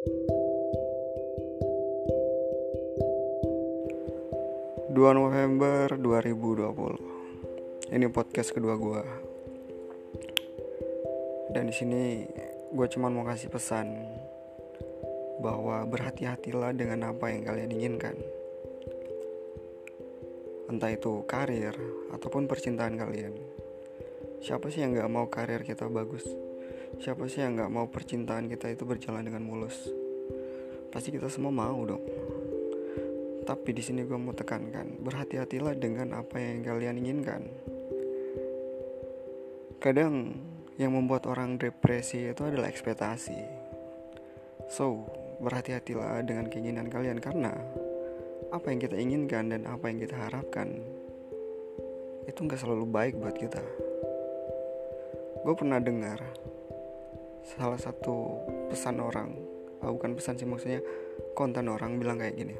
Dua November 2020 Ini podcast kedua gue Dan di sini gue cuma mau kasih pesan Bahwa berhati-hatilah dengan apa yang kalian inginkan. Entah itu karir ataupun percintaan kalian. Siapa sih yang gak mau karir kita bagus? Siapa sih yang gak mau percintaan kita itu berjalan dengan mulus? Pasti kita semua mau dong tapi di sini gue mau tekankan, berhati-hatilah dengan apa yang kalian inginkan. Kadang yang membuat orang depresi itu adalah ekspektasi. So, berhati-hatilah dengan keinginan kalian karena apa yang kita inginkan dan apa yang kita harapkan itu nggak selalu baik buat kita. Gue pernah dengar salah satu pesan orang, oh, bukan pesan sih maksudnya konten orang bilang kayak gini.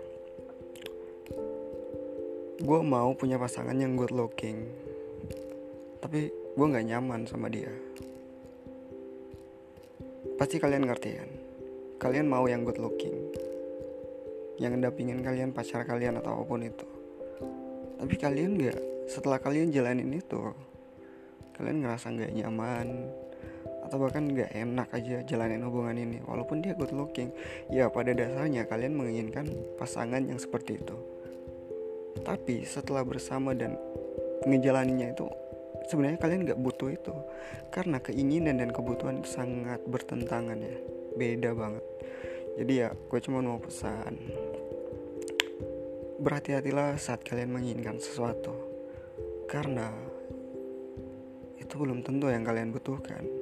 Gue mau punya pasangan yang good looking tapi gue nggak nyaman sama dia. Pasti kalian ngerti kan? Kalian mau yang good looking yang pingin kalian pacar kalian atau apa pun itu. Tapi kalian nggak setelah kalian jalanin itu kalian ngerasa nggak nyaman atau bahkan nggak enak aja jalanin hubungan ini walaupun dia good looking. Ya pada dasarnya kalian menginginkan pasangan yang seperti itu. Tapi setelah bersama dan ngejalaninya itu sebenarnya kalian nggak butuh itu. Karena keinginan dan kebutuhan sangat bertentangan ya. Beda banget. Jadi ya gue cuma mau pesan berhati-hatilah saat kalian menginginkan sesuatu. Karena itu belum tentu yang kalian butuhkan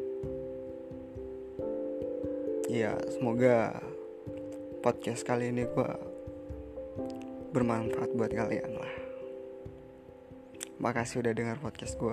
ya semoga podcast kali ini gue bermanfaat buat kalian lah. Makasih udah dengar podcast gue.